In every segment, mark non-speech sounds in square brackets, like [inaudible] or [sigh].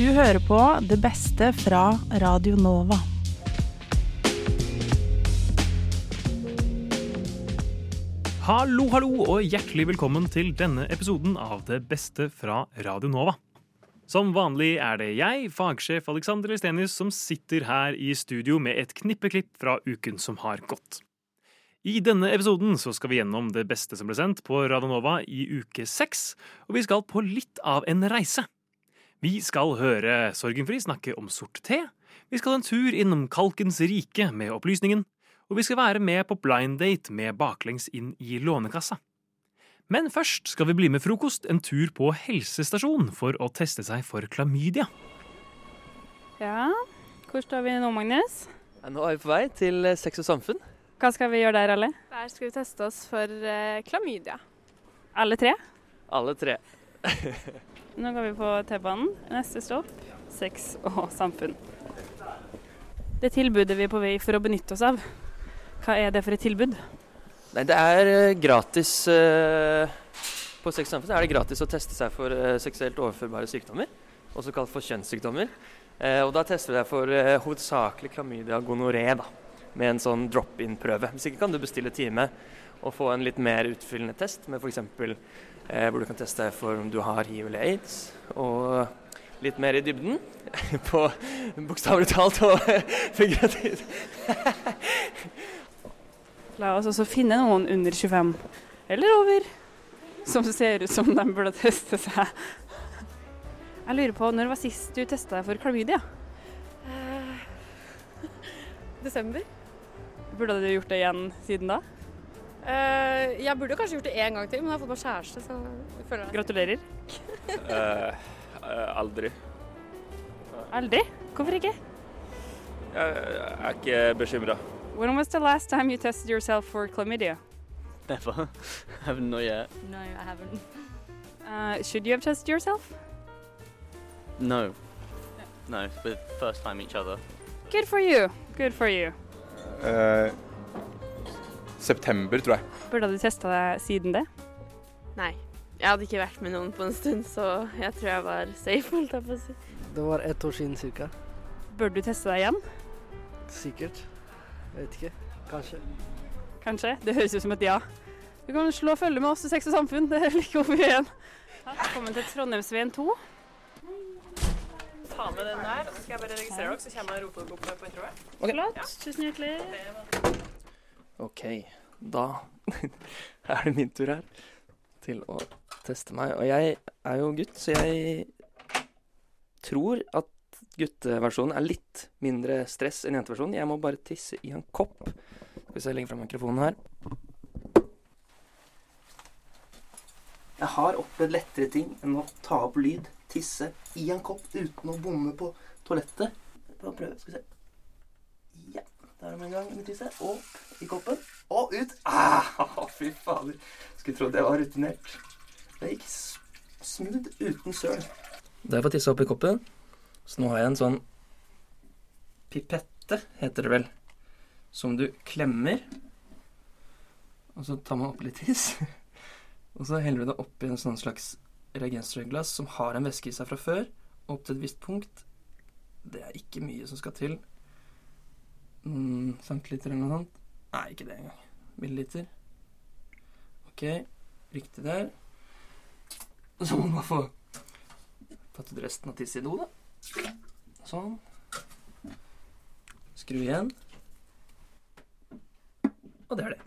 Du hører på det beste fra Radio Nova. Hallo, hallo, og hjertelig velkommen til denne episoden av Det beste fra Radio Nova. Som vanlig er det jeg, fagsjef Alexander Estenius, som sitter her i studio med et knippeklipp fra uken som har gått. I denne episoden så skal vi gjennom det beste som ble sendt på Radio Nova i uke seks, og vi skal på litt av en reise. Vi skal høre Sorgenfri snakke om sort te, vi skal en tur innom Kalkens rike med opplysningen, og vi skal være med på blind date med baklengs inn i Lånekassa. Men først skal vi bli med frokost en tur på helsestasjon for å teste seg for klamydia. Ja, hvor står vi nå, Magnus? Ja, Nå er vi på vei til eh, Sex og samfunn. Hva skal vi gjøre der, alle? Der skal vi teste oss for uh, klamydia. Alle tre? Alle tre. [laughs] Nå går vi på T-banen. Neste stopp sex og samfunn. Det tilbudet vi er på vei for å benytte oss av, hva er det for et tilbud? Nei, det er eh, gratis eh, På Sex og samfunn er det gratis å teste seg for eh, seksuelt overførbare sykdommer, også kalt for kjønnssykdommer. Og da tester vi deg for hovedsakelig klamydia gonoré, da, med en sånn drop-in-prøve. Hvis ikke kan du bestille time og få en litt mer utfyllende test, med f.eks. Eh, hvor du kan teste deg for om du har hiv eller aids. Og litt mer i dybden [laughs] på bokstavelig talt og [laughs] figurativt. [laughs] La oss også finne noen under 25, eller over, som ser ut som de burde teste seg. Jeg lurer på, når var sist du testa deg for klamydia? Eh, desember. Burde du gjort det igjen siden da? Eh, jeg burde kanskje gjort det én gang til, men jeg har fått meg kjæreste, så jeg føler det. Gratulerer. [laughs] Eh, eh, aldri. Aldri? Hvorfor ikke? Jeg er ikke bekymra. When was the last time you tested yourself for chlamydia? Never. I haven't not yet. No, I haven't. Uh, should you have tested yourself? No. No, but first time each other. Good for you. Good for you. Eh, september, tror jeg. Burde du testa deg siden det? Nei. Jeg hadde ikke vært med noen på en stund, så jeg tror jeg var safe, holdt jeg på å si. Det var ett år siden cirka. Bør du teste deg igjen? Sikkert. Jeg vet ikke. Kanskje. Kanskje? Det høres ut som et ja. Du kan slå og følge med oss i Sex og Samfunn. Det er like over igjen. Velkommen til Trondheimsveien 2. Ta med den der, og så skal jeg bare registrere dere, så kommer jeg og roper dere opp på introet. Flott. Tusen hjertelig. OK, da [laughs] er det min tur her til å teste meg. Og jeg er jo gutt, så jeg tror at gutteversjonen er litt mindre stress enn jenteversjonen. Jeg må bare tisse i en kopp. Se, jeg legger fram mikrofonen her. Jeg har opplevd lettere ting enn å ta opp lyd, tisse i en kopp uten å bomme på toalettet. Bare prøve, skal vi se. Ja, der er det med en gang tisse. Opp i koppen, og ut. Ah, [laughs] fy fader. Skulle trodd jeg var rutinert. Det gikk smooth uten søl. Da jeg får tissa opp i koppen, så nå har jeg en sånn pipette, heter det vel, som du klemmer. Og så tar man opp litt tiss. [laughs] Og så heller du det oppi en sånn slags reagensrørglass som har en væske i seg fra før, opp til et visst punkt. Det er ikke mye som skal til. Noen centiliter eller noe sånt. Nei, ikke det engang. Milliliter. Ok, riktig der. Så må man bare få tatt ut resten av tisset i do, da. Sånn. Skru igjen. Og det er det.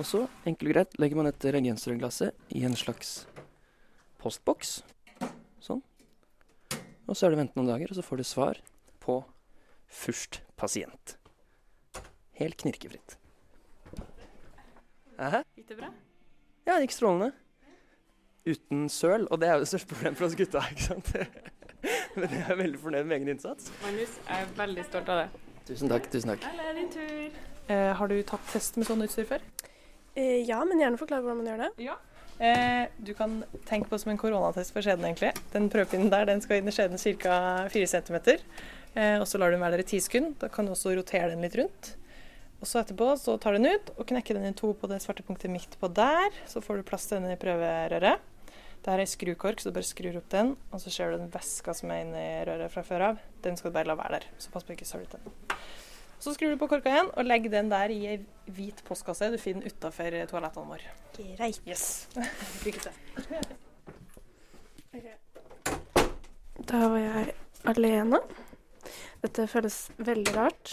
Og så, enkelt og greit, legger man dette reagensrørglasset i en slags postboks. Sånn. Og så er det vente noen dager, og så får du svar på først pasient. Helt knirkefritt. Aha. Gikk det bra? Ja, det gikk strålende. Uten søl, og det er jo det største problemet for oss gutta, ikke sant? [laughs] Men jeg er veldig fornøyd med egen innsats. Magnus, jeg er veldig stolt av det. Tusen takk, tusen takk. Eller din tur. Eh, har du tatt test med sånn utstyr før? Eh, ja, men gjerne forklar hvordan man gjør det. Eh, du kan tenke på som en koronatest for skjeden, egentlig. Den prøvepinnen der den skal inn i skjeden ca. 4 cm. Eh, og så lar du den være der i 10 sekunder. Da kan du også rotere den litt rundt. Og så etterpå så tar du den ut og knekker den i to på det svarte punktet midt på der. Så får du plass til den i prøverøret. Det her er skrukork, så du bare skrur opp den, og så ser du den væska som er inni røret fra før av. Den skal du bare la være der. Så pass på ikke søl ut den. Så skrur du på korka igjen, og legger den der i ei hvit postkasse du finner utafor toalettene våre. Greit. Yes. [laughs] Lykke til. Da var jeg alene. Dette føles veldig rart.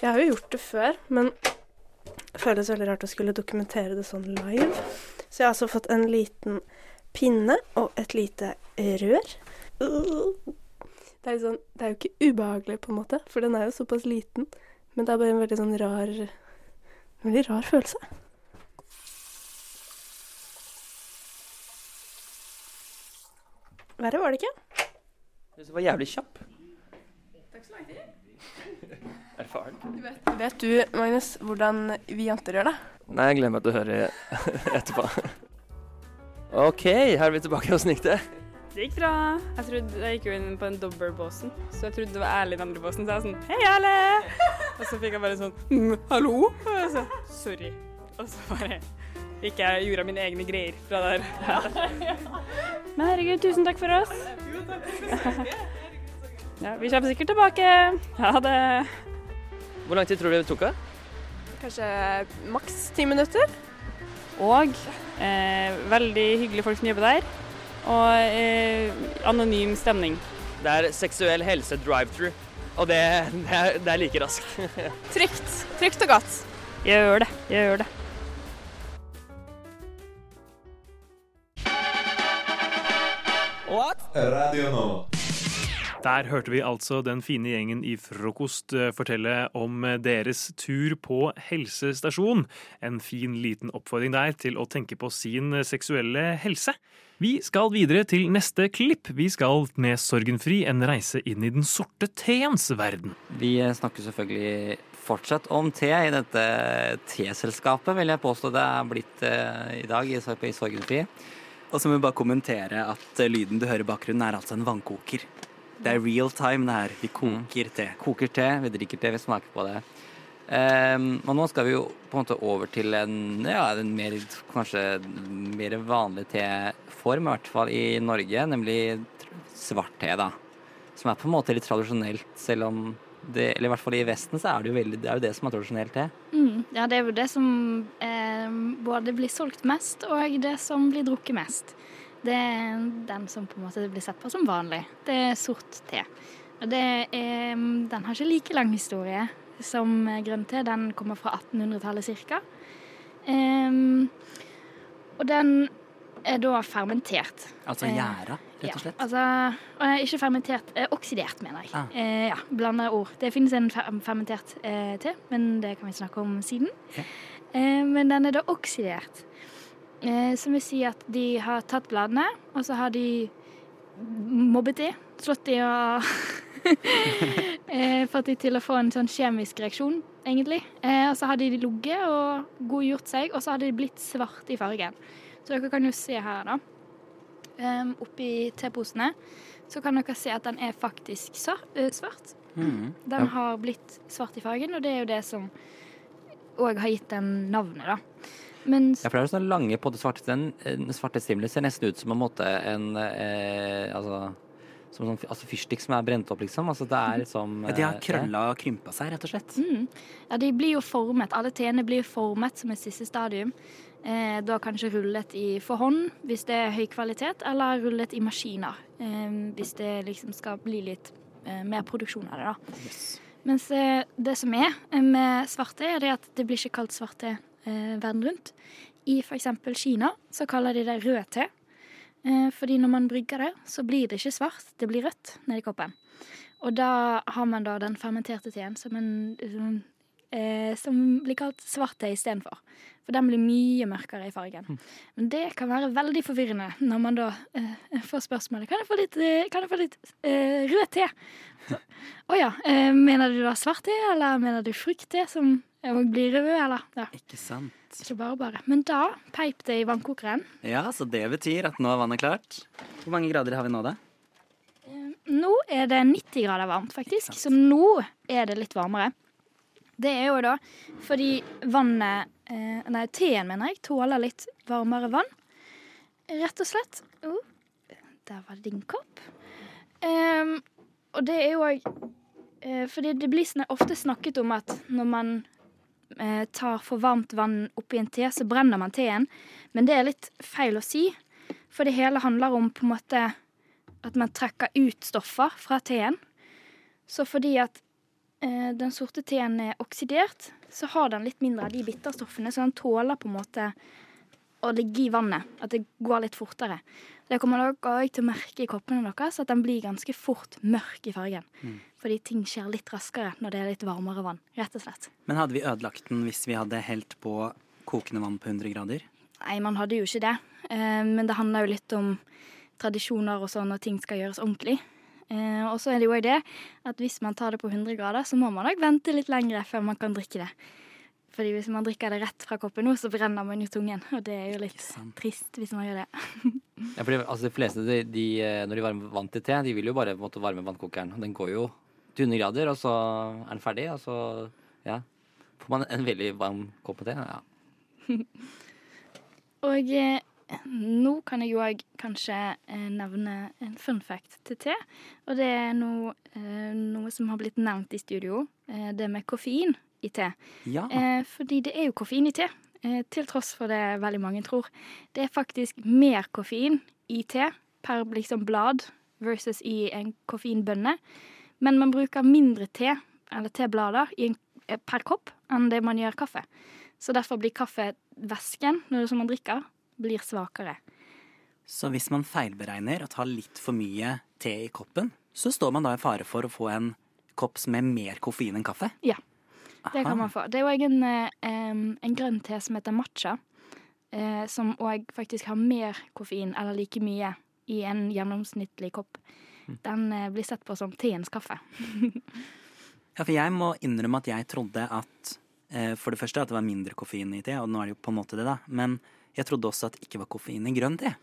Jeg har jo gjort det før, men det føles veldig rart å skulle dokumentere det sånn live. Så jeg har altså fått en liten pinne og et lite rør. Det er, sånn, det er jo ikke ubehagelig, på en måte, for den er jo såpass liten. Men det er bare en veldig sånn rar En veldig rar følelse. Verre var det ikke. Du var jævlig kjapp. Takk så lang tid. [laughs] Erfaren. Vet, vet du, Magnus, hvordan vi jenter gjør det? Nei, jeg gleder meg til å høre [laughs] etterpå. OK, her er vi tilbake. Åssen gikk det? Det gikk bra. Jeg, trodde, jeg gikk jo inn på en dobbeltbåsen, så jeg trodde det var Erlend andre båsen. Så jeg var sånn Hei, Erle! Og så fikk jeg bare sånn mm, Hallo? Og jeg så, Sorry. Og så bare gikk jeg og gjorde mine egne greier fra der. Men herregud, tusen takk for oss. Ja, vi kommer sikkert tilbake. Ha det. Hvor lang tid tror du det tok? da? Kanskje maks ti minutter? Og eh, veldig hyggelige folk som jobber der. Og eh, anonym stemning. Det er seksuell helse drive-through. Og det, det, er, det er like raskt. [laughs] Trygt. Trygt og godt. Jeg gjør det. Jeg gjør det. What? Radio Nova. Der hørte vi altså den fine gjengen i Frokost eh, fortelle om eh, deres tur på helsestasjon. En fin liten oppfordring der til å tenke på sin eh, seksuelle helse. Vi skal videre til neste klipp. Vi skal med Sorgenfri en reise inn i den sorte teens verden. Vi snakker selvfølgelig fortsatt om te i dette teselskapet, vil jeg påstå det er blitt i dag i Sorgenfri. Og så må vi bare kommentere at lyden du hører i bakgrunnen, er altså en vannkoker. Det er real time, det her. Vi koker te. Koker te, vi drikker te, vi smaker på det. Um, og nå skal vi jo på en måte over til en, ja, en mer, kanskje mer vanlig teform, i hvert fall i Norge, nemlig svart te, da. Som er på en måte litt tradisjonelt, selv om det, eller i hvert fall i Vesten, så er det jo veldig, det er jo det som er tradisjonelt te. Mm, ja, det er jo det som eh, både blir solgt mest, og det som blir drukket mest. Det er den som på en måte blir sett på som vanlig. Det er sort te. Og det er, den har ikke like lang historie som grønn te. Den kommer fra 1800-tallet ca. og den er da fermentert. Altså Eh, gjæra, rett og slett? Ja, altså, eh, ikke fermentert, eh, oksidert, mener jeg. Ah. Eh, ja, Blanda ord. Det finnes en fer fermentert eh, te, men det kan vi snakke om siden. Eh, men den er da oksidert. Eh, som vil si at de har tatt bladene, og så har de mobbet de, slått de og [laughs] eh, fått de til å få en sånn kjemisk reaksjon, egentlig. Eh, og så har de ligget og godgjort seg, og så har de blitt svarte i fargen. Så dere kan jo se her, da. Um, oppi teposene så kan dere se at den er faktisk svart. Den Ja. har blitt svart i fargen, og det er jo det som òg har gitt den navnet, da. Mens Ja, for det er sånne lange på det svarte, den den svarte stimuli ser nesten ut som en måte en eh, altså, som sånn, altså fyrstikk som er brent opp, liksom. Altså det er liksom Ja, de har eh, krølla og krympa seg, rett og slett. Mm. Ja, de blir jo formet. Alle teene blir formet som et siste stadium. Eh, da kanskje rullet i for hånd hvis det er høy kvalitet, eller rullet i maskiner eh, hvis det liksom skal bli litt eh, mer produksjon av det. da. Mens eh, det som er eh, med svarte, er det at det blir ikke kalt svarte eh, verden rundt. I f.eks. Kina så kaller de det rød te. Eh, fordi når man brygger det, så blir det ikke svart, det blir rødt nedi koppen. Og da har man da den fermenterte teen som, en, som, eh, som blir kalt svart te istedenfor. For den blir mye mørkere i fargen. Men det kan være veldig forvirrende når man da eh, får spørsmålet Kan jeg få litt, eh, kan jeg få litt eh, rød te. Å oh ja. Eh, mener du da svart te, eller mener du frukt-te som eh, blir rød, eller? Ja. Ikke sant. Ikke bare bare. Men da peip det i vannkokeren. Ja, så det betyr at nå er vannet klart. Hvor mange grader har vi nå, da? Nå er det 90 grader varmt, faktisk. Så nå er det litt varmere. Det er jo da fordi vannet eh, Nei, teen, mener jeg, tåler litt varmere vann. rett og slett. Oh, der var din kopp. Um, og det er jo òg eh, Fordi det blir ofte snakket om at når man tar for varmt vann oppi en te, så brenner man teen. Men det er litt feil å si. For det hele handler om på en måte at man trekker ut stoffer fra teen. Så fordi at eh, den sorte teen er oksidert, så har den litt mindre av de bitterstoffene, så den tåler på en måte å ligge i vannet. At det går litt fortere. Det kommer dere også til å merke i koppene deres, at den blir ganske fort mørk i fargen. Mm. Fordi ting skjer litt raskere når det er litt varmere vann, rett og slett. Men hadde vi ødelagt den hvis vi hadde helt på kokende vann på 100 grader? Nei, man hadde jo ikke det. Eh, men det handler jo litt om tradisjoner og sånn og ting skal gjøres ordentlig. Eh, og så er det jo det at hvis man tar det på 100 grader, så må man nok vente litt lenger før man kan drikke det. Fordi hvis man drikker det rett fra koppen nå, så brenner man jo tungen. Og det er jo litt trist hvis man gjør det. Ja, fordi, altså, de fleste, de, de, eh, når de varmer vann til te, de vil jo bare måte, varme vannkokeren. Den går jo til 100 grader, og så er den ferdig, og så ja, får man en veldig varm kopp med te. Ja. [laughs] Og eh, nå kan jeg jo òg kanskje eh, nevne en fun fact til te. Og det er noe, eh, noe som har blitt nevnt i studio. Det med koffein i te. Ja. Eh, fordi det er jo koffein i te, til tross for det veldig mange tror. Det er faktisk mer koffein i te per liksom blad versus i en koffeinbønne. Men man bruker mindre te, eller teblader, i en, eh, per kopp enn det man gjør kaffe. Så derfor blir kaffevæsken, som man drikker, blir svakere. Så hvis man feilberegner og tar litt for mye te i koppen, så står man da i fare for å få en kopp som er mer koffein enn kaffe? Ja, det kan man få. Det er jo òg en, eh, en grønn te som heter matcha, eh, som òg faktisk har mer koffein, eller like mye, i en gjennomsnittlig kopp. Den eh, blir sett på som teens kaffe. [laughs] Ja, for jeg må innrømme at jeg trodde at eh, for det første at det var mindre koffein i te, og nå er det jo på en måte det, da. Men jeg trodde også at det ikke var koffein i grønn te.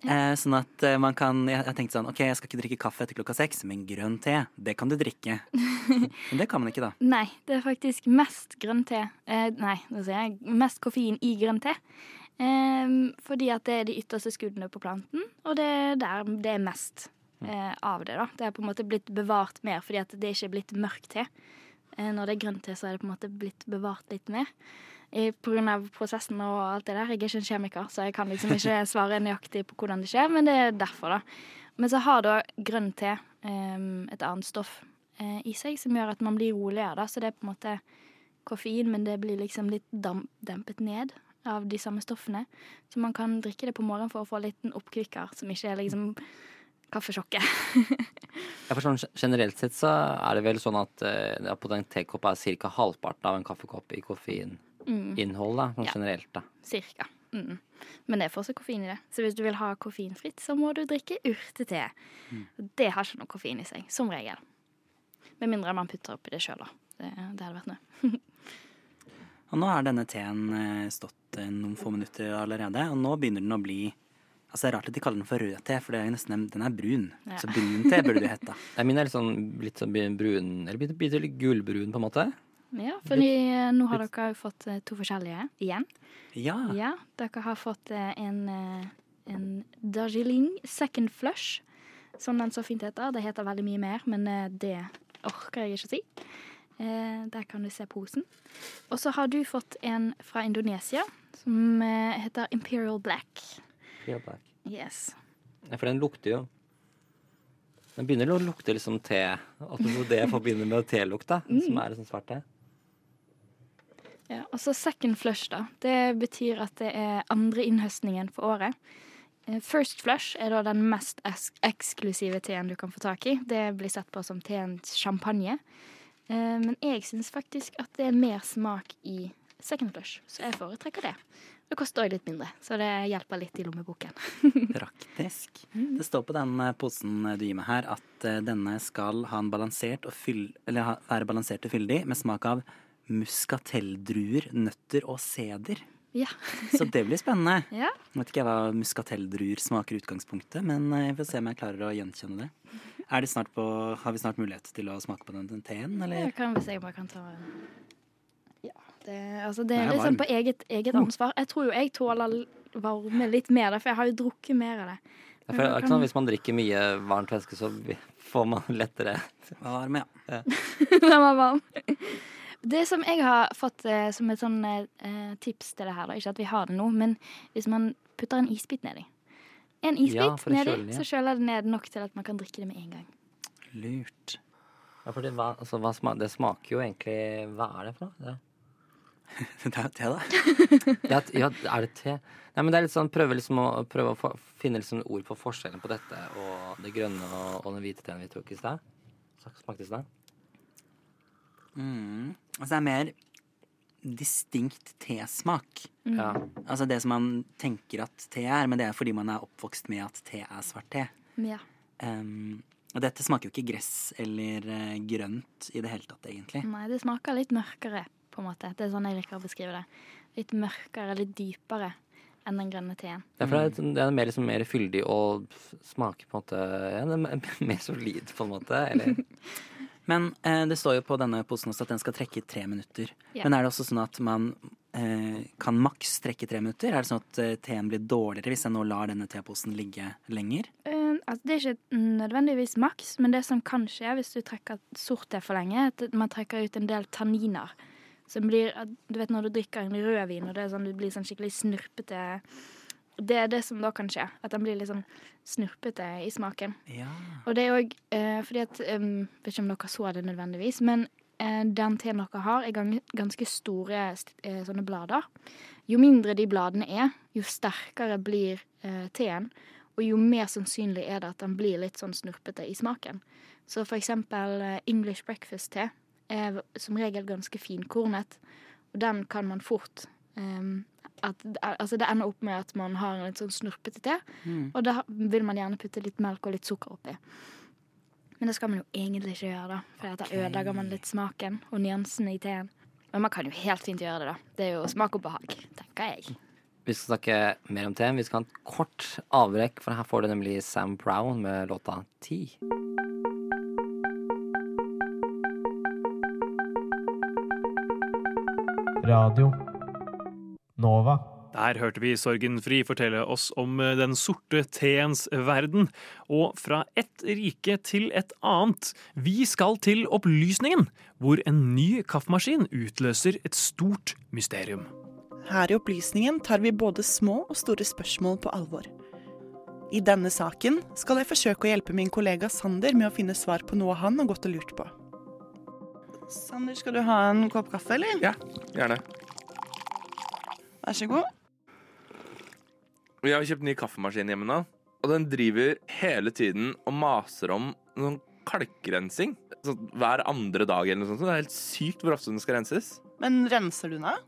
Ja. sånn at eh, man kan jeg, tenkte sånn OK, jeg skal ikke drikke kaffe etter klokka seks, men grønn te, det kan du drikke. [laughs] men det kan man ikke, da. Nei, det er faktisk mest grønn te eh, Nei, nå sier jeg mest koffein i grønn te. Em, fordi at det er de ytterste skuddene på planten, og det er der det er mest eh, av det. da. Det er på en måte blitt bevart mer fordi at det ikke er blitt mørk te. Eh, når det er grønn te, så er det på en måte blitt bevart litt mer. Eh, på grunn av prosessen og alt det der. Jeg er ikke en kjemiker, så jeg kan liksom ikke [laughs] svare nøyaktig på hvordan det skjer, men det er derfor, da. Men så har da grønn te eh, et annet stoff eh, i seg som gjør at man blir roligere, da. Så det er på en måte koffein, men det blir liksom litt dempet ned av de samme stoffene. Så man kan drikke det på morgenen for å få en liten oppkvikker, som ikke er liksom kaffesjokket. [laughs] Ja, for sånn generelt sett så er det vel sånn at uh, på en tekopp er ca. halvparten av en kaffekopp i koffeininnhold, da, sånn Ja. generelt, da. Cirka. Mm. Men det er fortsatt koffein i det. Så hvis du vil ha koffeinfritt, så må du drikke urtete. Mm. Det har ikke noe koffein i seg, som regel. Med mindre man putter oppi det sjøl, da. Det, det hadde vært noe. [laughs] Og nå har denne teen eh, stått eh, noen få minutter allerede, og nå begynner den å bli Altså Det er rart at de kaller den for rød te, for er nesten, den er brun. Ja. Så brun te burde det jo hete. [laughs] Nei, min er litt sånn, litt sånn brun, eller bitte, bitte litt gulbrun, på en måte. Ja, for eh, nå har dere jo fått eh, to forskjellige igjen. Ja. Ja, dere har fått eh, en, en Darjeeling Second Flush, som den så fint heter. Det heter veldig mye mer, men det orker jeg ikke å si. Eh, Der kan du se posen. Og så har du fått en fra Indonesia som heter Imperial Black. Yes. Ja, for den lukter jo Den begynner å lukte liksom te. At det jeg forbinder med telukta. Mm. Som er liksom svart te. Ja, og så second flush, da. Det betyr at det er andre innhøstningen for året. Eh, First flush er da den mest eks eksklusive teen du kan få tak i. Det blir sett på som teens champagne. Eh, Men jeg syns faktisk at det er mer smak i second flush, så jeg foretrekker det. Det koster òg litt mindre, så det hjelper litt i lommeboken. [laughs] Praktisk. Det står på den eh, posen du gir meg her at eh, denne skal ha en balansert og fyll, eller være balansert og fyldig med smak av muskatelldruer, nøtter og seder. Ja. [laughs] Så det blir spennende. Ja. Nå vet ikke jeg hva muskatelldruer smaker i utgangspunktet, men eh, jeg får se om jeg klarer å gjenkjenne det. Er det snart på, har vi snart mulighet til å smake på den, teen, eller? Jeg kan hvis jeg bare kan ta Ja. Det, altså det er liksom litt sånn på eget, eget ansvar. Jeg tror jo jeg tåler varme litt mer, for jeg har jo drukket mer av det. Ja, for, det er ikke sånn, hvis man drikker mye varmt væske, så får man [laughs] lettere varm, ja. [laughs] Den var varm. Det som jeg har fått eh, som et sånn eh, tips til det her, da, ikke at vi har det nå, men hvis man putter en isbit nedi En isbit Ja, nedi, ja. så kjøler det ned nok til at man kan drikke det med en gang. Lurt. Ja, for det, hva, altså, hva smaker, det smaker jo egentlig Hva er det for noe? Det, [laughs] det er jo te, da. [laughs] ja, er, ja, er det te? Nei, men det er litt sånn Prøve liksom å prøve å få, finne liksom ord på forskjellen på dette og det grønne og, og den hvite teen vi tok i stad. Smakte i stad. Mm. Altså det er mer distinkt tesmak. Mm. Ja. Altså det som man tenker at te er, men det er fordi man er oppvokst med at te er svart te. Ja. Um, og dette smaker jo ikke gress eller eh, grønt i det hele tatt, egentlig. Nei, det smaker litt mørkere, på en måte. Det er sånn jeg liker å beskrive det. Litt mørkere, litt dypere enn den grønne teen. Ja, for det, det er mer, liksom, mer fyldig og smaker på en måte ja, det er mer- mer solid, på en måte. Eller [laughs] Men eh, det står jo på denne posen også at den skal trekke i tre minutter. Ja. Men er det også sånn at man eh, kan maks trekke i tre minutter? Er det sånn at eh, teen blir dårligere hvis jeg nå lar denne teposen ligge lenger? Uh, altså, det er ikke nødvendigvis maks, men det som kan skje hvis du trekker sort te for lenge, er at man trekker ut en del tanniner. Som blir Du vet når du drikker en rødvin, og det er sånn, du blir sånn skikkelig snurpete Det er det som da kan skje. At den blir litt sånn snurpete i smaken. Ja. Og det er òg eh, fordi at um, Vet ikke om dere så det nødvendigvis, men eh, den teen dere har, er ganske store eh, sånne blader. Jo mindre de bladene er, jo sterkere blir eh, teen. Og jo mer sannsynlig er det at den blir litt sånn snurpete i smaken. Så for eksempel eh, English breakfast-te er som regel ganske finkornet. Og den kan man fort um, at, altså Det ender opp med at man har en litt sånn snurpete te. Mm. Og da vil man gjerne putte litt melk og litt sukker oppi. Men det skal man jo egentlig ikke gjøre, da. For da ødelegger man litt smaken og nyansene i teen. Men man kan jo helt fint gjøre det, da. Det er jo smak og behag, tenker jeg. Vi skal snakke mer om teen. Vi skal ha et kort avbrekk, for her får du nemlig Sam Brown med låta Ti. Radio Nova. Der hørte vi Sorgenfri fortelle oss om eh, den sorte teens verden. Og fra ett rike til et annet. Vi skal til opplysningen, hvor en ny kaffemaskin utløser et stort mysterium. Her i Opplysningen tar vi både små og store spørsmål på alvor. I denne saken skal jeg forsøke å hjelpe min kollega Sander med å finne svar på noe han har gått og lurt på. Sander, skal du ha en kopp kaffe, eller? Ja, gjerne. Vær så god. Vi har kjøpt ny kaffemaskin hjemme nå, og den driver hele tiden og maser om noen kalkrensing. Sånn hver andre dag eller noe sånt. Det er helt sykt hvor ofte den skal renses. Men renser du den av?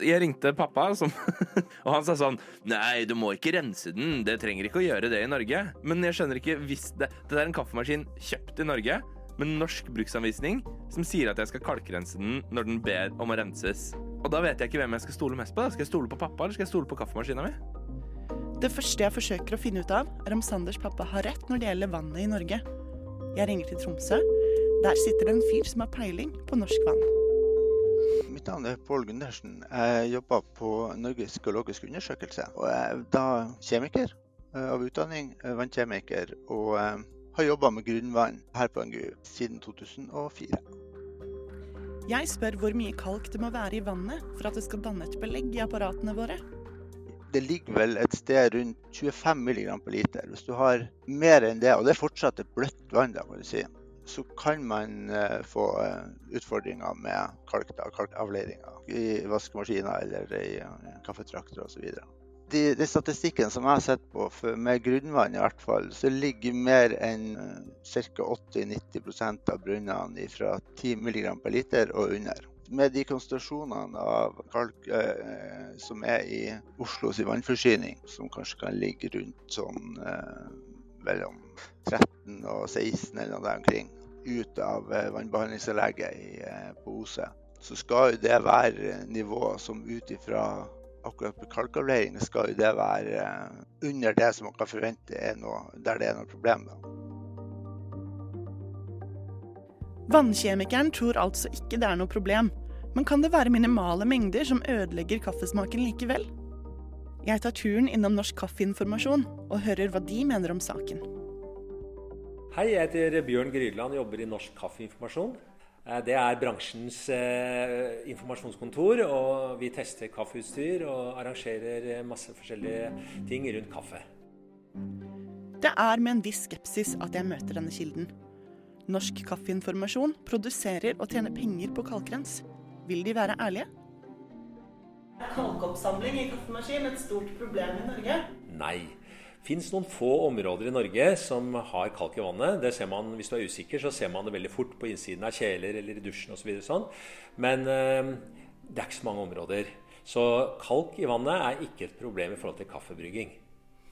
Jeg ringte pappa, som, [laughs] og han sa sånn Nei, du må ikke rense den. Det trenger ikke å gjøre det i Norge. Men jeg skjønner ikke hvis det Det er en kaffemaskin kjøpt i Norge med norsk bruksanvisning som sier at jeg skal kalkrense den når den ber om å renses. Og da vet jeg ikke hvem jeg skal stole mest på. da. Skal jeg stole på pappa, eller skal jeg stole på kaffemaskina mi? Det første jeg forsøker å finne ut av, er om Sanders pappa har rett når det gjelder vannet i Norge. Jeg ringer til Tromsø. Der sitter det en fyr som har peiling på norsk vann. Mitt navn er Pål Gundersen. Jeg jobber på Norges geologiske undersøkelse. Og jeg er da kjemiker eh, av utdanning, eh, vannkjemiker, og eh, har jobba med grunnvann her på NGU siden 2004. Jeg spør hvor mye kalk det må være i vannet for at det skal danne et belegg i apparatene våre. Det ligger vel et sted rundt 25 mg per liter. Hvis du har mer enn det, og det er fortsatt et bløtt vann, da, må du si, så kan man eh, få eh, utfordringer med kalk, da, kalkavleiringer i vaskemaskiner eller i uh, kaffetrakter osv. De, de statistikken som jeg har sett på, for med grunnvann i hvert fall, så ligger mer enn uh, ca. 80-90% av brønnene fra 10 mg per liter og under. Med de konsentrasjonene av kalk eh, som er i Oslos vannforsyning, som kanskje kan ligge rundt sånn eh, mellom 13 og 16 eller noe der omkring, ut av eh, vannbehandlingsanlegget eh, på Ose, så skal jo det være nivå som ut ifra akkurat på kalkavleiring skal jo det være eh, under det som man kan forvente er noe, der det er noe problem. da. Vannkjemikeren tror altså ikke det er noe problem. Men kan det være minimale mengder som ødelegger kaffesmaken likevel? Jeg tar turen innom Norsk Kaffeinformasjon og hører hva de mener om saken. Hei, jeg heter Bjørn Grydland, jobber i Norsk Kaffeinformasjon. Eh, Det er bransjens eh, informasjonskontor, og vi tester kaffeutstyr og arrangerer eh, masse forskjellige ting rundt kaffe. Det er med en viss skepsis at jeg møter denne kilden. Norsk Kaffeinformasjon produserer og tjener penger på kalkrens. Vil de være ærlige? Er kalkoppsamling i kaffemaskin et stort problem i Norge? Nei. Fins noen få områder i Norge som har kalk i vannet. Det ser man, Hvis du er usikker, så ser man det veldig fort på innsiden av kjeler eller i dusjen osv. Så sånn. Men eh, det er ikke så mange områder. Så kalk i vannet er ikke et problem i forhold til kaffebrygging.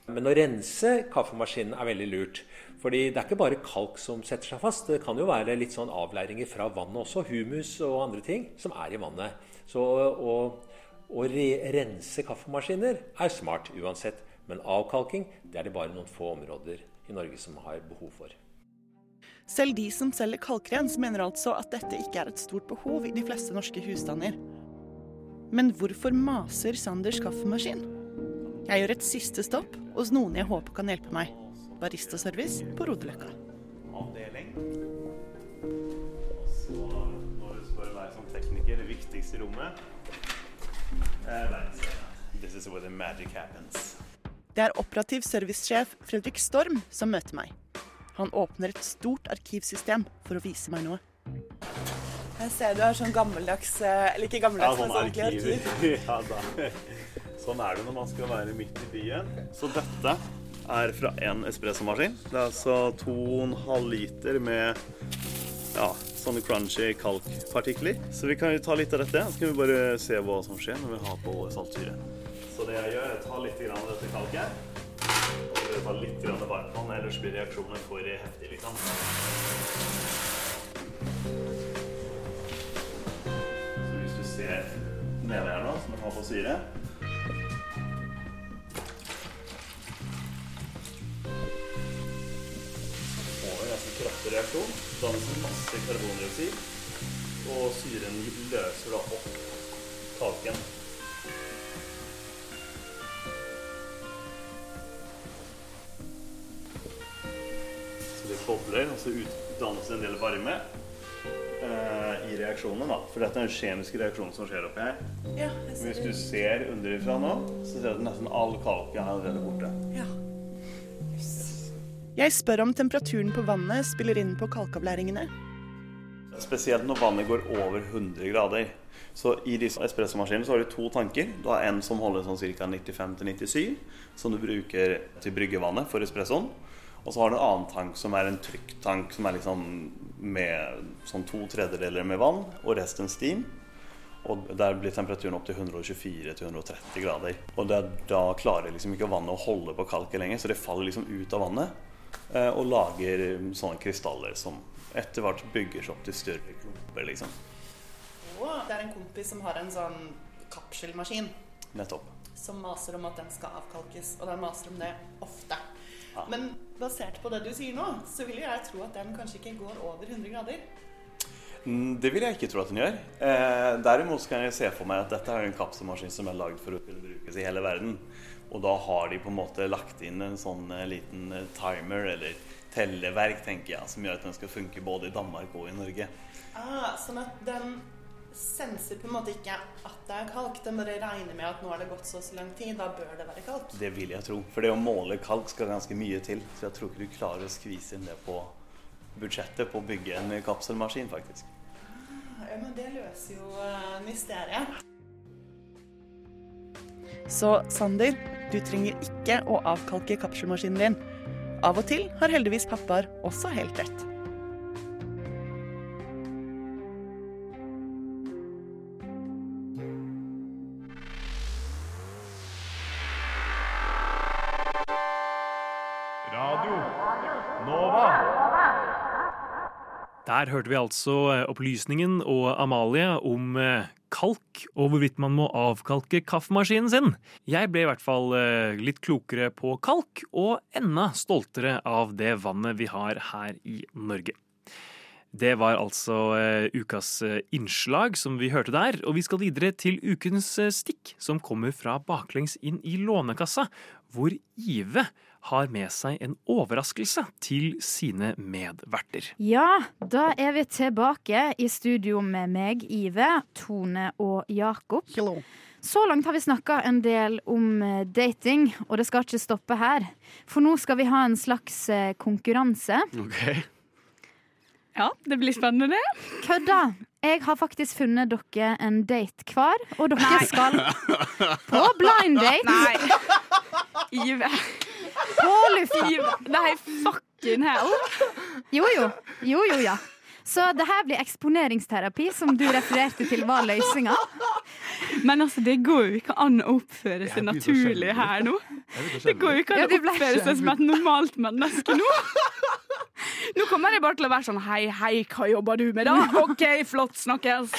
Men å rense kaffemaskinen er veldig lurt. Fordi det er ikke bare kalk som setter seg fast. Det kan jo være litt sånn avleiringer fra vannet også. Humus og andre ting som er i vannet. Så å, å re rense kaffemaskiner er smart uansett. Men avkalking det er det bare noen få områder i Norge som har behov for. Selv de som selger kalkrens mener altså at dette ikke er et stort behov i de fleste norske husstander. Men hvorfor maser Sanders kaffemaskin? Jeg gjør et siste stopp hos noen jeg håper kan hjelpe meg. Baristaservice på Rodeløkka. avdeling. Og så når du spør meg som tekniker, det viktigste rommet eh. This is where the magic happens. Det er operativ servicesjef Fredrik Storm som møter meg. Han åpner et stort arkivsystem for å vise meg noe. Jeg ser du har sånn gammeldags eh, Eller ikke gammeldags, men sånn ordentlig arkiv. [laughs] ja, da. Sånn er det når man skal være midt i byen. Så dette er fra en espressomaskin. Det er altså 2,5 liter med ja, sånne crunchy kalkpartikler. Så vi kan jo ta litt av dette, så kan vi bare se hva som skjer når vi har på saltsyre. Så det jeg gjør, er å ta litt av dette kalket. Og det ta litt grann varmtvann, ellers blir reaksjonen for heftig, liksom. Så hvis du ser nede her nå, som jeg har på syre får vi ganske kraftig reaksjon. Dannes en masse karbondioksid. Og syren løser da opp kalken. Bobler, og så utdannes en del varme eh, i reaksjonen. da. For dette er en kjemisk reaksjon som skjer oppi her. Ja, jeg ser Hvis du ser underifra nå, så ser du at nesten all kalken er allerede borte. Ja. Jeg spør om temperaturen på vannet spiller inn på kalkavlæringene. Spesielt når vannet går over 100 grader. Så I disse espressomaskinene så har du to tanker. Du har en som holder sånn ca. 95-97, som du bruker til bryggevannet for espressoen. Og så har du en annen tank som er en trykktank som er liksom med sånn to tredjedeler med vann og resten steam. Og der blir temperaturen opp til 124-130 grader. Og er, da klarer liksom ikke vannet å holde på kalket lenger, så det faller liksom ut av vannet eh, og lager sånne krystaller som etter hvert bygger seg opp til større klumper, liksom. Wow. det er en kompis som har en sånn kapselmaskin Nettopp. som maser om at den skal avkalkes, og den maser om det ofte. Men basert på det du sier nå, så vil jeg tro at den kanskje ikke går over 100 grader. Mm, Det vil jeg ikke tro at den gjør. Eh, derimot kan jeg se for meg at dette er en kapselmaskin som er lagd for å kunne brukes i hele verden. Og da har de på en måte lagt inn en sånn eh, liten eh, timer eller telleverk, tenker jeg, som gjør at den skal funke både i Danmark og i Norge. Ah, sånn at den senser på en måte ikke at det er kalk, De bare regner med at nå har det gått så og så lang tid, da bør det være kalk. Det vil jeg tro. For det å måle kalk skal ganske mye til. Så jeg tror ikke du klarer å skvise inn det på budsjettet på å bygge en kapselmaskin, faktisk. Ja, men det løser jo eh, mysteriet. Så Sander, du trenger ikke å avkalke kapselmaskinen din. Av og til har heldigvis pappaer også helt rett. Der hørte vi altså eh, opplysningen og Amalie om eh, kalk og hvorvidt man må avkalke kaffemaskinen sin. Jeg ble i hvert fall eh, litt klokere på kalk, og enda stoltere av det vannet vi har her i Norge. Det var altså eh, ukas eh, innslag som vi hørte der. Og vi skal videre til ukens eh, stikk, som kommer fra baklengs inn i Lånekassa, hvor Ive har med seg en overraskelse til sine medverter. Ja, da er vi tilbake i studio med meg, Ive, Tone og Jakob. Hello. Så langt har vi snakka en del om dating, og det skal ikke stoppe her. For nå skal vi ha en slags konkurranse. konkurranse. Ja, det blir spennende, det. Kødda! Jeg har faktisk funnet dere en date hver, og dere Nei. skal [laughs] på blind date. Nei. Ive. På lufta. Nei, fucking hell. Jo, jo. Jo, jo, ja. Så det her blir eksponeringsterapi, som du refererte til var løsninga. Men altså, det går jo ikke an å oppføre seg naturlig her nå. Det går jo ikke an å oppføre seg som et normalt menneske nå. Nå kommer jeg bare til å være sånn Hei, hei, hva jobber du med, da? OK, flott, snakkes.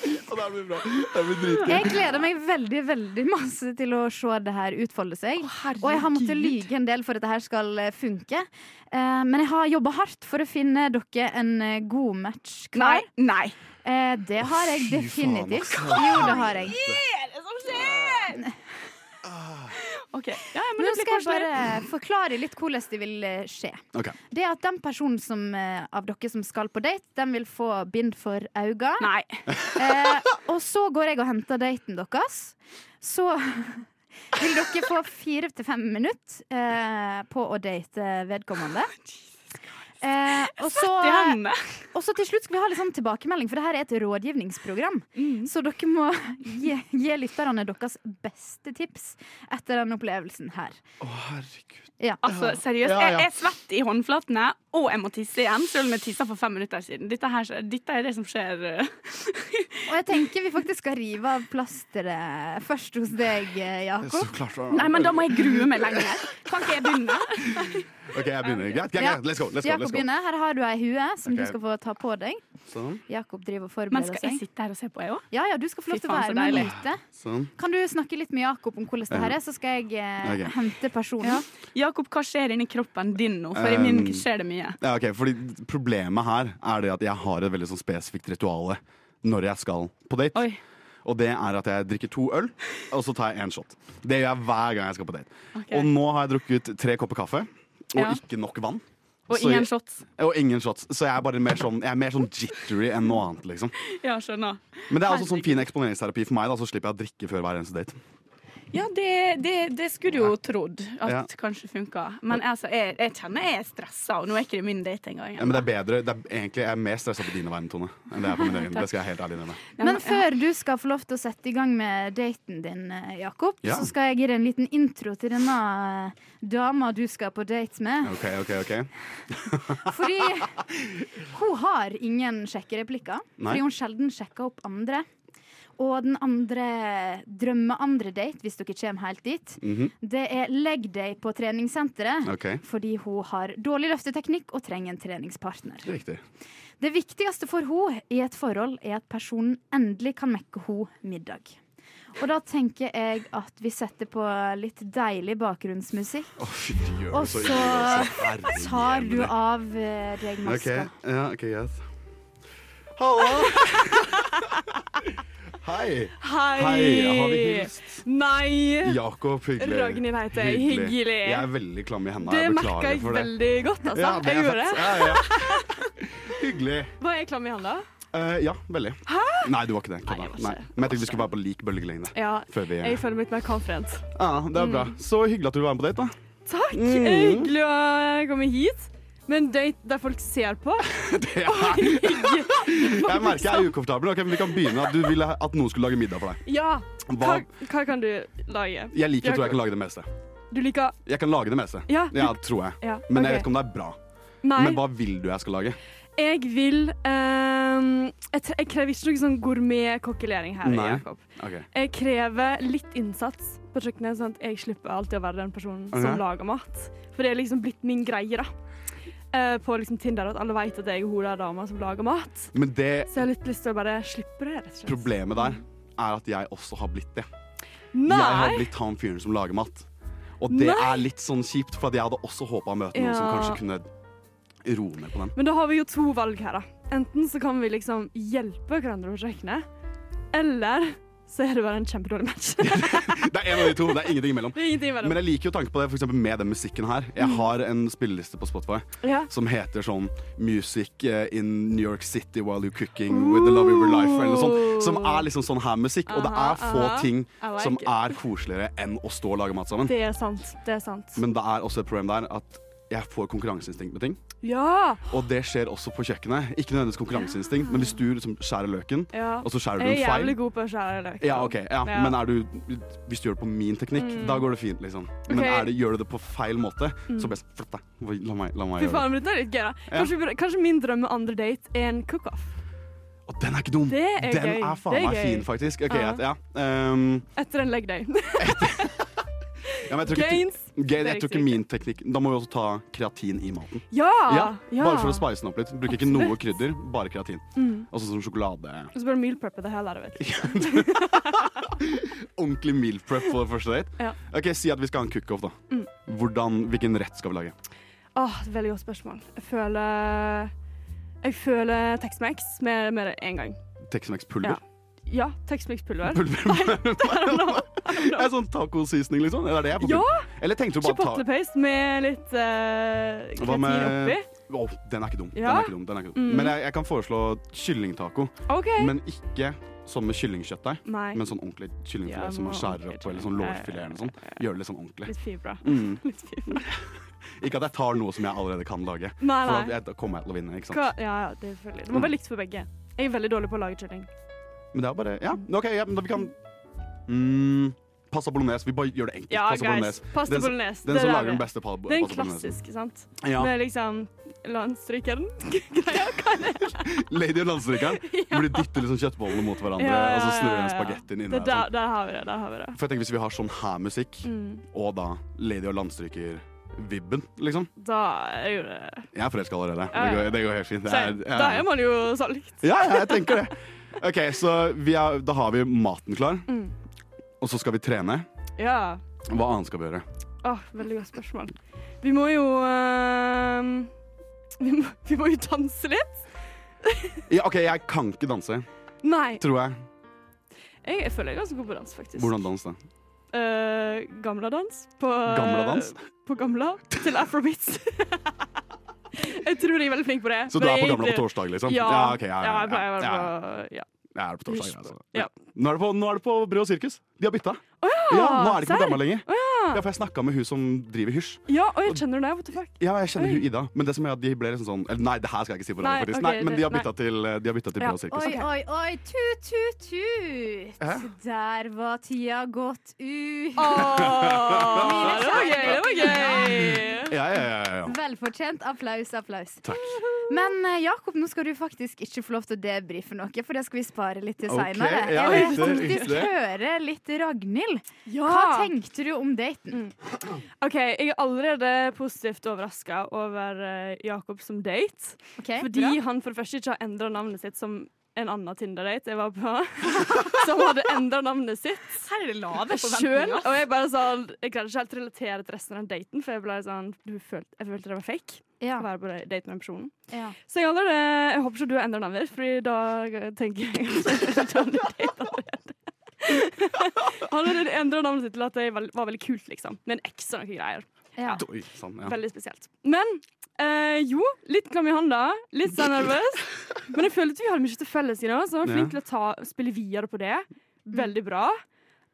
Det blir bra. Det blir dritgøy. Jeg gleder meg veldig veldig masse til å se det her utfolde seg. og jeg har måttet lyge en del for at det her skal eh, funke. Eh, men jeg har jobba hardt for å finne dere en eh, god match klar. Nei. Eh, det har jeg definitivt. altså. Jo, det har jeg. Hva er det som skjer? OK. Ja, men Nå skal jeg bare forklare litt hvordan det vil eh, skje. Okay. Det er at den personen som, eh, av dere som skal på date, den vil få bind for øynene. Nei. [laughs] Eh, og så går jeg og henter daten deres. Så [laughs] vil dere få fire til fem minutter eh, på å date vedkommende. Eh, og, så, og så til slutt skal vi ha litt sånn tilbakemelding, for det her er et rådgivningsprogram. Mm. Så dere må gi, gi lytterne deres beste tips etter den opplevelsen her. Å, herregud. Ja. Altså, seriøst, Ja, ja. Jeg, er svett i håndflatene, og jeg må tisse igjen, selv om jeg tissa for fem minutter siden. Dette, her, dette er det som skjer. [laughs] Og jeg tenker vi faktisk skal rive av plasteret først hos deg, eh, Jakob. Så klart Nei, men da må jeg grue meg lenger. Kan ikke jeg begynne? [laughs] OK, jeg begynner. Greit, greit, Ja. greit. Let's go. Let's Jakob go. begynner. Her har du ei hue som Ok. du skal få ta på deg. Sånn. Jakob driver og Men forbereder skal jeg seg. sitte her og se på, jeg òg? Ja, ja, du skal få lov Fy til å faen, så være med deilig. ute. Sånn. Kan du snakke litt med Jakob om hvordan det her er, så skal jeg eh, Ok. hente personen. Ja. Jakob, hva skjer inni kroppen din nå? For i Um, min skjer det mye. Ja, ok, fordi Problemet her er det at jeg har et veldig sånn spesifikt rituale når jeg skal på date. Og det er at jeg drikker to øl, og så tar jeg én shot. Det gjør jeg hver gang jeg skal på date. Ok. Og nå har jeg drukket tre kopper kaffe, og Ja. ikke nok vann. Og Så ingen jeg- shots. Og ingen shots. Så jeg er bare mer sånn, jeg er mer sånn jittery enn noe annet, liksom. Ja, skjønner. Men det er også sånn fin eksponeringsterapi for meg, da, så slipper jeg å drikke før hver eneste date. Ja, det, det, det skulle du jo trodd at Ja. kanskje funka. Men altså, jeg, jeg kjenner jeg er stressa, og nå er ikke det min date engang. Ja, men det er bedre, det er egentlig Jeg er mer stressa på dine vegne, Tone, enn det er på min egen. Det skal jeg helt ærlig innrømme. Men før du skal få lov til å sette i gang med daten din, eh, Jakob, Ja. så skal jeg gi deg en liten intro til denne eh, dama du skal på date med. OK, OK, OK. [laughs] Fordi hun har ingen sjekkereplikker. Fordi hun sjelden sjekker opp andre. Og den andre drømme-andre date, hvis dere kommer helt dit, Mhm. det er leg day på treningssenteret. okay. Fordi hun har dårlig løfteteknikk og trenger en treningspartner. Riktig. Det viktigste for henne i et forhold er at personen endelig kan mekke henne middag. Og da tenker jeg at vi setter på litt deilig bakgrunnsmusikk. Gjør Og så så tar du av eh, deg maska. Okay. ja, okay, yes. Halla! [laughs] Hei. Hei! Hei, har vi hilst? Nei! Jakob, hyggelig. Ragnhild heter jeg. Hyggelig. Jeg er veldig klam i hendene. Det jeg merka jeg veldig godt, altså. Ja, jeg gjorde det. Ja, ja. [laughs] Hyggelig. Var jeg klam i hendene? Uh, ja, veldig. Hæ? Nei, du var ikke det. Kødda. Nei, Men jeg tenkte vi skulle være på lik bølgelengde. Ja. Vi Jeg føler meg litt mer confident. Ja, det er bra. Så hyggelig at du være med på date, da. Takk! Mm. Hyggelig å komme hit. Men date der folk ser på. [laughs] Det er Jeg merker jeg er ukomfortabel. Okay, men Vi kan begynne. At du ville at noen skulle lage middag for deg. Ja. Hva, Hva- hva kan du lage? Jeg liker jeg tror jeg kan lage det meste. Du liker Jeg kan lage det meste. Ja, du- tror jeg. Ja, Men jeg vet ikke om det er bra. Nei. Men hva vil du jeg skal lage? Jeg vil ehm, jeg, jeg krever ikke noe sånn gourmet-kokkelering her. Nei. Jakob. Ok. Jeg krever litt innsats på kjøkkenet, sånn at jeg slipper alltid å være den personen okay. som lager mat. For det er liksom blitt min greie, da. Eh, på liksom Tinder at alle vet at jeg er hun der dama som lager mat. Men det Så jeg har litt lyst til å bare slippe det, rett og slett. problemet der er at jeg også har blitt det. Nei! Jeg har blitt han fyren som lager mat. Og det Nei! er litt sånn kjipt, for at jeg hadde også håpa å møte noen som Ja. kanskje kunne roe ned på den. Men da har vi jo to valg her, da. Enten så kan vi liksom hjelpe hverandre på kjøkkenet, eller så er det bare en kjempedårlig match. [laughs] Det er en av de to, det er ingenting imellom. Det er ingenting imellom. Men jeg liker jo tanken på det, for med den musikken her. Jeg Mm. har en spilleliste på Spotify Ja. som heter sånn Music eh, in New York City while you're cooking with the love of your life, eller noe sånt. Som er liksom sånn her musikk. Og det er få aha. ting like som er koseligere enn å stå og lage mat sammen. Det er sant. Det er sant. Men det er også et problem der at jeg får konkurranseinstinkt med ting. Ja! Og det skjer også på kjøkkenet. Ikke nødvendigvis konkurranseinstinkt, men hvis du liksom skjærer løken, ja. og så skjærer du en feil Jeg er jævlig god på å skjære løk. ja, ok, ja. Ja. Men du, hvis du gjør det på min teknikk, Mm. da går det fint, liksom. Men Ok. er det, gjør du det på feil måte, Mm. så best flytt deg. La meg, la meg gjøre det. men litt gøy, da. Kanskje, kanskje min drømme andre date er en cook-off. Og den er ikke dum! Det er den gøy. er faen meg fin, faktisk. Okay, uh -huh. ja. Um, Etter en leg day. [laughs] ja, men jeg tror ikke, Gains. Gain, jeg tror ikke min teknikk Da må vi også ta kreatin i maten. Ja, ja. Bare for å spice den opp litt. Bruker ikke noe krydder, bare kreatin. Mm. Sånn som sjokolade. Og så bare meal preppe det hele, vet du. [laughs] Ordentlig meal prep for første date. Ja. Ok, Si at vi skal ha en cook-off, da. Mm. Hvordan, hvilken rett skal vi lage? Åh, veldig godt spørsmål. Jeg føler Jeg føler Tex-Mex med, med det én gang. Tex-Mex-pulver? Ja, [laughs] Tex-Mex-pulver. Er sånn taco-seasoning, liksom? Er det det jeg får Ja! Eller tenkte du bare med litt uh, Hva med oppi. Oh, Den er ikke dum. Den Ja? er ikke dum, den er ikke dum. Mm. Men jeg, jeg kan foreslå kyllingtaco. Okay. Men ikke sånn med kyllingkjøttdeig, men sånn ordentlig kyllingfilet Ja, som man skjærer opp på, eller sånn lårfilet eller sånt. Gjør det litt sånn ordentlig. Litt fibra. Mm. [laughs] Litt fibra. [laughs] Ikke at jeg tar noe som jeg allerede kan lage. Nei, For nei. da- jeg- kommer jeg til å vinne, ikke sant. Hva? Ja, ja, det er selvfølgelig. Det må Mm. være likt for begge. Jeg er veldig dårlig på å lage kylling. Men det er bare Ja, OK, ja, men da vi kan mm, Pasta bolognese. Vi bare gjør det enkelt. Ja, pasta guys. bolognese. Pasta Den bolognese. Den den som er lager den beste pasta bolognese. klassisk, sant? Ja. Med liksom. Hva er det? Lady og landstrykeren. [laughs] Hvor de dytter liksom kjøttbollene mot hverandre, Ja, ja, og så snur de den ja. spagettien inni Det der. Sånn. der har vi det. Der har vi det. For jeg tenker Hvis vi har sånn her musikk, Mm. og da Lady og landstryker-vibben, liksom Da er jo det Jeg er forelska allerede. Ja, Det går, det går helt fint. Det er, Da er man jo solgt. Ja, ja, jeg tenker det. OK, så vi er, da har vi maten klar, Mm. Og så skal vi trene. Ja. Hva annet skal vi gjøre? Åh, veldig godt spørsmål. Vi må jo ehm, [laughs] vi, må, vi må jo danse litt. Ja, OK, jeg kan ikke danse, Nei. tror jeg. Jeg, jeg føler jeg er ganske god på dans, faktisk. Hvordan dans, da? Uh, gamladans. På, Gamladans? På gamla. Til afrobeats. [laughs] jeg tror jeg er veldig flink på det. Så du er på gamla på torsdag, liksom? Ja, Ja, okay, ja, ja, ja, jeg pleier å være ja, på ja. Jeg er på torsdag, altså. Nå er det på, på Brød og sirkus. De har bytta. Å ja, Ja, nå er det ikke på serr? gamla lenger. Oh, ja. Ja, for jeg snakka med hun som driver Hysj. Ja, og jeg kjenner det. What the fuck? Ja, jeg kjenner Oi. hun Ida, men det som er at de ble liksom sånn Eller nei, det her skal jeg ikke si på radio, faktisk. Nei, men de har bytta til, de har bytta til Ja. Brød sirkus. Oi, oi, oi, tut, tut, tut. Hæ? Der var tida gått ut. Åh, det var gøy, det var gøy. Ja, ja, ja, ja, ja. Velfortjent applaus, applaus. Takk. Men eh, Jakob, nå skal du faktisk ikke få lov til å debrife noe, for det skal vi spare litt til seinere. ja, Jeg vil faktisk høre litt Ragnhild. Ja. Hva tenkte du om daten? OK, jeg er allerede positivt overraska over eh, Jakob som date. fordi bra. han for det første ikke har endra navnet sitt som en annen Tinder-date jeg var på. [laughs] som hadde endra navnet sitt. Her er det lave Sjøl. Og jeg bare sånn Jeg greide ikke helt relatere til resten av daten, for jeg ble sånn du følte, Jeg følte det var fake. Ja. Å være på date med den personen. Ja. Så jeg, allerede, jeg håper ikke du har endra navnet Fordi da tenker jeg at [laughs] du har allerede. Han hadde endra navnet sitt til at det var var veldig kult, liksom. Med en X og noen greier. Ja. Doi, sånn, ja. Veldig spesielt. Men eh, jo, litt klam i handa. Litt sånn nervøs. Men jeg følte vi hadde mye til felles, you know, så jeg var flink til å ta, spille videre på det. Veldig bra.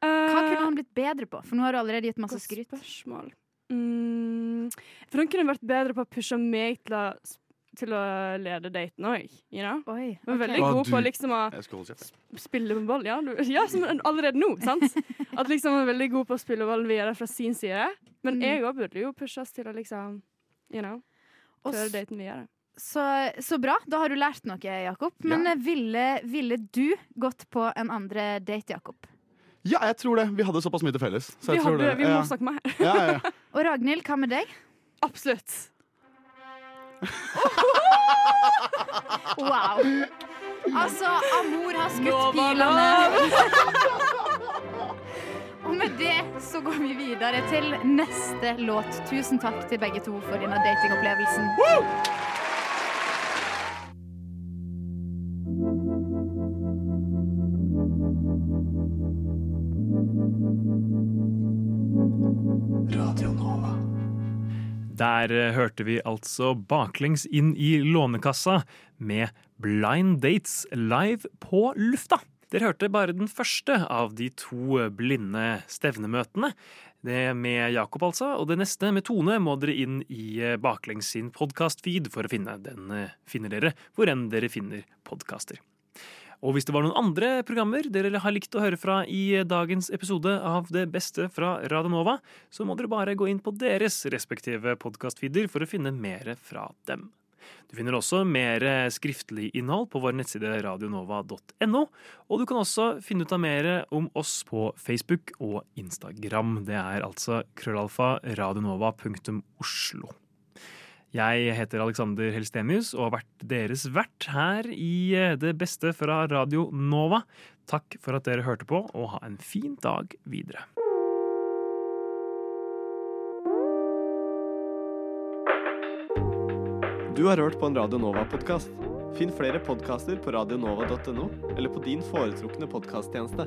Hva Eh, kunne han blitt bedre på? For nå har du allerede gitt masse skryt. Spørsmål. Mm, for han kunne vært bedre på å pushe meg til å, til å lede daten òg. You know? Oi, Men ok. veldig god ah, på liksom å spille med ball. Ja, du, ja som allerede nå, sant? [laughs] At liksom er veldig god på å spille ball videre fra sin side. Men Mm. jeg òg burde jo pushes til å liksom, you know, føre daten videre. Så, så bra. Da har du lært noe, Jakob. Men ja. ville, ville du gått på en andre date, Jakob? Ja, jeg tror det. Vi hadde såpass mye til felles. Så Vi, tror hadde, det. vi må ja. snakke mer. Ja, ja, ja. Og Ragnhild, hva med deg? Absolutt. Wow. Altså, Amor har skutt pilene. Og med det så går vi videre til neste låt. Tusen takk til begge to for denne datingopplevelsen. Radio Nova. Der eh, hørte vi altså baklengs inn i Lånekassa med Blind Dates live på lufta. Dere hørte bare den første av de to blinde stevnemøtene. Det med Jakob, altså. Og det neste, med Tone, må dere inn i eh, Baklengs sin podkast-feed for å finne. Den eh, finner dere hvor enn dere finner podkaster. Og hvis det var noen andre programmer dere har likt å høre fra i dagens episode av Det beste fra Radio Nova, så må dere bare gå inn på deres respektive podkastfeeder for å finne mer fra dem. Du finner også mer skriftlig innhold på vår nettside radionova.no. Og du kan også finne ut av mer om oss på Facebook og Instagram. Det er altså krøllalfa radionova.oslo. Jeg heter Alexander Helstenius og har vært deres vert her i Det beste fra Radio Nova. Takk for at dere hørte på, og ha en fin dag videre. Du har hørt på en Radio Nova-podkast. Finn flere podkaster på radionova.no eller på din foretrukne podkasttjeneste.